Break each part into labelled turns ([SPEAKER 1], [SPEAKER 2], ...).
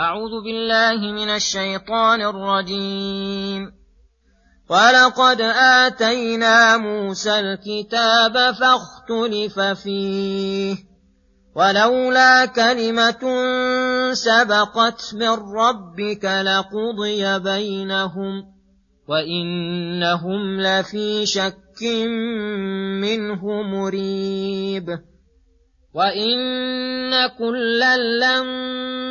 [SPEAKER 1] أعوذ بالله من الشيطان الرجيم. ولقد آتينا موسى الكتاب فاختلف فيه. ولولا كلمة سبقت من ربك لقضي بينهم وإنهم لفي شك منه مريب. وإن كلا لما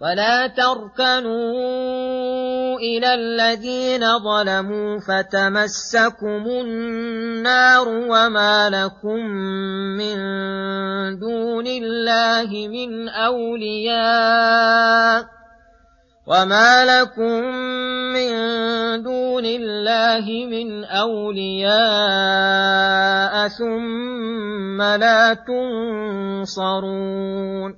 [SPEAKER 1] ولا تركنوا إلى الذين ظلموا فتمسكم النار وما لكم من دون الله من أولياء وما لكم من دون الله من أولياء ثم لا تنصرون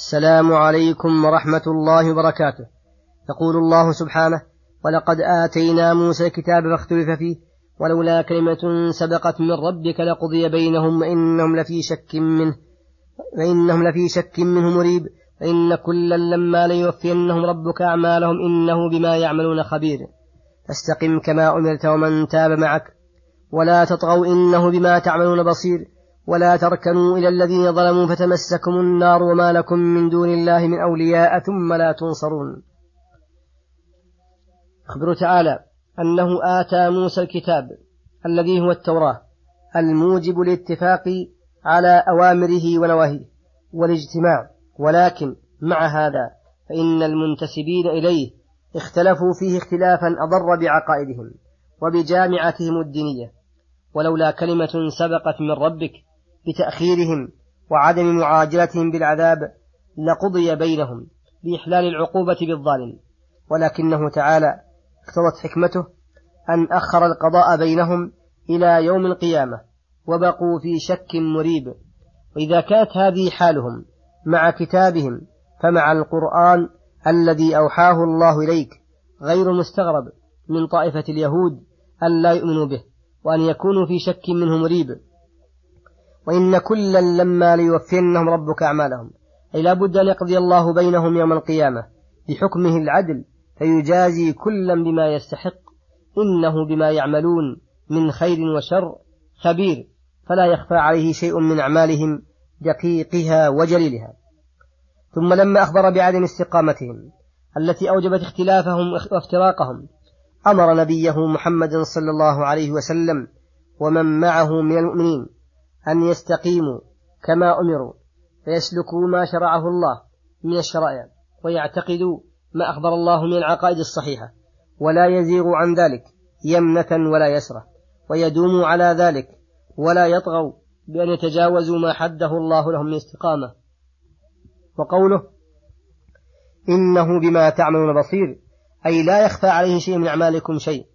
[SPEAKER 2] السلام عليكم ورحمة الله وبركاته. يقول الله سبحانه ولقد آتينا موسى الكتاب فاختلف فيه ولولا كلمة سبقت من ربك لقضي بينهم وإنهم لفي شك منه وإنهم لفي شك منه مريب فإن كلا لما ليوفينهم ربك أعمالهم إنه بما يعملون خبير. فاستقم كما أمرت ومن تاب معك ولا تطغوا إنه بما تعملون بصير. ولا تركنوا إلى الذين ظلموا فتمسكم النار وما لكم من دون الله من أولياء ثم لا تنصرون. أخبر تعالى أنه آتى موسى الكتاب الذي هو التوراة الموجب للاتفاق على أوامره ونواهيه والاجتماع ولكن مع هذا فإن المنتسبين إليه اختلفوا فيه اختلافا أضر بعقائدهم وبجامعتهم الدينية. ولولا كلمة سبقت من ربك بتأخيرهم وعدم معاجلتهم بالعذاب لقضي بينهم بإحلال العقوبة بالظالم. ولكنه تعالى اقتضت حكمته أن أخر القضاء بينهم إلى يوم القيامة وبقوا في شك مريب. وإذا كانت هذه حالهم مع كتابهم فمع القرآن الذي أوحاه الله إليك غير مستغرب من طائفة اليهود أن لا يؤمنوا به وأن يكونوا في شك منه مريب. وإن كلا لما ليوفينهم ربك أعمالهم. أي لا بد أن يقضي الله بينهم يوم القيامة بحكمه العدل فيجازي كلا بما يستحق. إنه بما يعملون من خير وشر خبير فلا يخفى عليه شيء من أعمالهم دقيقها وجليلها. ثم لما أخبر بعدم استقامتهم التي أوجبت اختلافهم وافتراقهم أمر نبيه محمد صلى الله عليه وسلم ومن معه من المؤمنين. أن يستقيموا كما أمروا فيسلكوا ما شرعه الله من الشرائع ويعتقدوا ما أخبر الله من العقائد الصحيحة ولا يزيغوا عن ذلك يمنة ولا يسرة ويدوموا على ذلك ولا يطغوا بأن يتجاوزوا ما حده الله لهم من استقامة. وقوله إنه بما تعملون بصير أي لا يخفى عليه شيء من أعمالكم شيء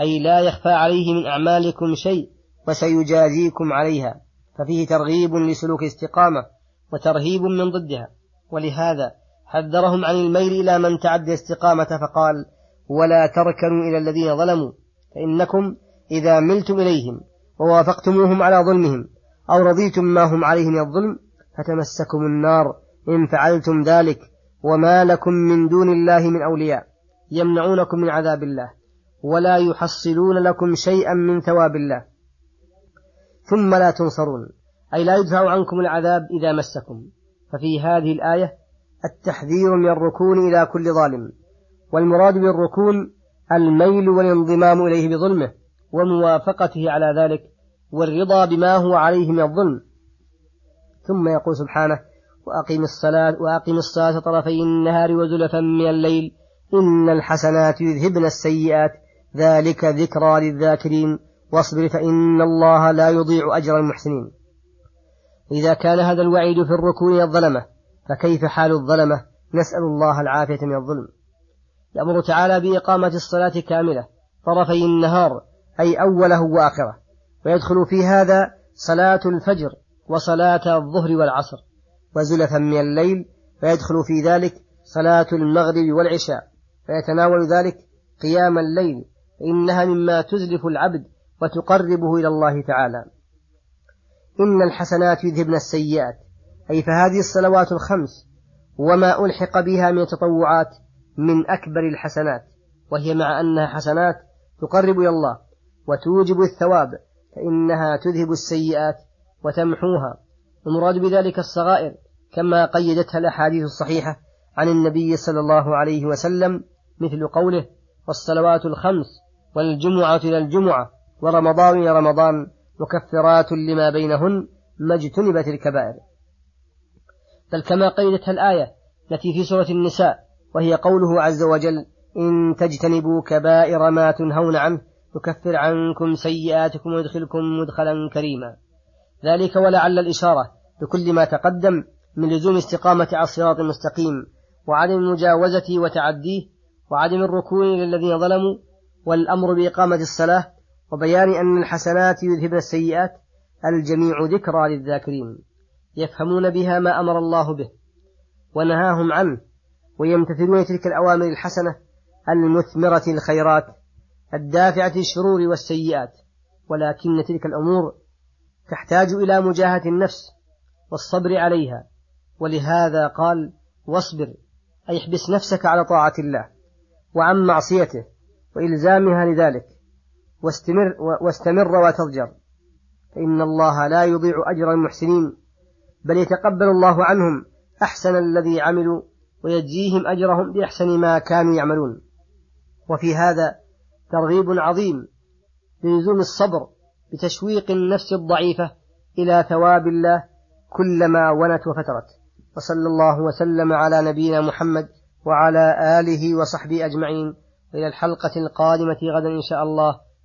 [SPEAKER 2] أي لا يخفى عليه من أعمالكم شيء وسيجازيكم عليها ففيه ترغيب لسلوك استقامة وترهيب من ضدها. ولهذا حذرهم عن الميل إلى من تعدى استقامة فقال ولا تركنوا إلى الذين ظلموا فإنكم إذا ملتم إليهم ووافقتموهم على ظلمهم أو رضيتم ما هم عليه من الظلم فتمسكم النار إن فعلتم ذلك وما لكم من دون الله من أولياء يمنعونكم من عذاب الله ولا يحصلون لكم شيئا من ثواب الله. ثم لا تنصرون. أي لا يدفع عنكم العذاب إذا مسكم. ففي هذه الآية التحذير من الركون إلى كل ظالم. والمراد بالركون الميل والانضمام إليه بظلمه وموافقته على ذلك والرضا بما هو عليه من الظلم. ثم يقول سبحانه وأقم الصلاة وأقم الصلاة طرفي النهار وزلفا من الليل. إن الحسنات يذهبن السيئات. ذلك ذكرى للذاكرين. واصبر فإن الله لا يضيع أجر المحسنين. إذا كان هذا الوعيد في الركون الظلمة فكيف حال الظلمة؟ نسأل الله العافية من الظلم. يأمر تعالى بإقامة الصلاة كاملة طرفي النهار أي أوله وآخره. ويدخل في هذا صلاة الفجر وصلاة الظهر والعصر وزلفا من الليل. فيدخل في ذلك صلاة المغرب والعشاء. فيتناول ذلك قيام الليل فإنها مما تزلف العبد وتقربه إلى الله تعالى. إن الحسنات يذهبن السيئات. أي فهذه الصلوات الخمس وما ألحق بها من التطوعات من أكبر الحسنات وهي مع أنها حسنات تقرب إلى الله وتوجب الثواب فإنها تذهب السيئات وتمحوها. المراد بذلك الصغائر كما قيدتها الأحاديث الصحيحة عن النبي صلى الله عليه وسلم مثل قوله والصلوات الخمس والجمعة إلى الجمعة ورمضان إلى رمضان مكفرات لما بينهن ما اجتنبت الكبائر. بل كما قيدتها الآية التي في سورة النساء وهي قوله عز وجل إن تجتنبوا كبائر ما تنهون عنه يكفر عنكم سيئاتكم ويدخلكم مدخلا كريما. ذلك ولعل الإشارة بكل ما تقدم من لزوم استقامة على الصراط المستقيم وعدم مجاوزته وتعديه وعدم الركون للذين ظلموا والأمر بإقامة الصلاة وبيان أن الحسنات يذهبن السيئات الجميع ذكرى للذاكرين يفهمون بها ما أمر الله به ونهاهم عنه ويمتثلون تلك الأوامر الحسنة المثمرة الخيرات الدافعة الشرور والسيئات ولكن تلك الأمور تحتاج إلى مجاهة النفس والصبر عليها ولهذا قال واصبر أي احبس نفسك على طاعة الله وعن معصيته وإلزامها لذلك. واستمر, واستمر وتضجر. فإن الله لا يضيع أجر المحسنين بل يتقبل الله عنهم أحسن الذي عملوا ويجزيهم أجرهم بأحسن ما كانوا يعملون. وفي هذا ترغيب عظيم للزوم الصبر بتشويق النفس الضعيفة إلى ثواب الله كلما ونت وفترت. وصلى الله وسلم على نبينا محمد وعلى آله وصحبه أجمعين. إلى الحلقة القادمة غدا إن شاء الله.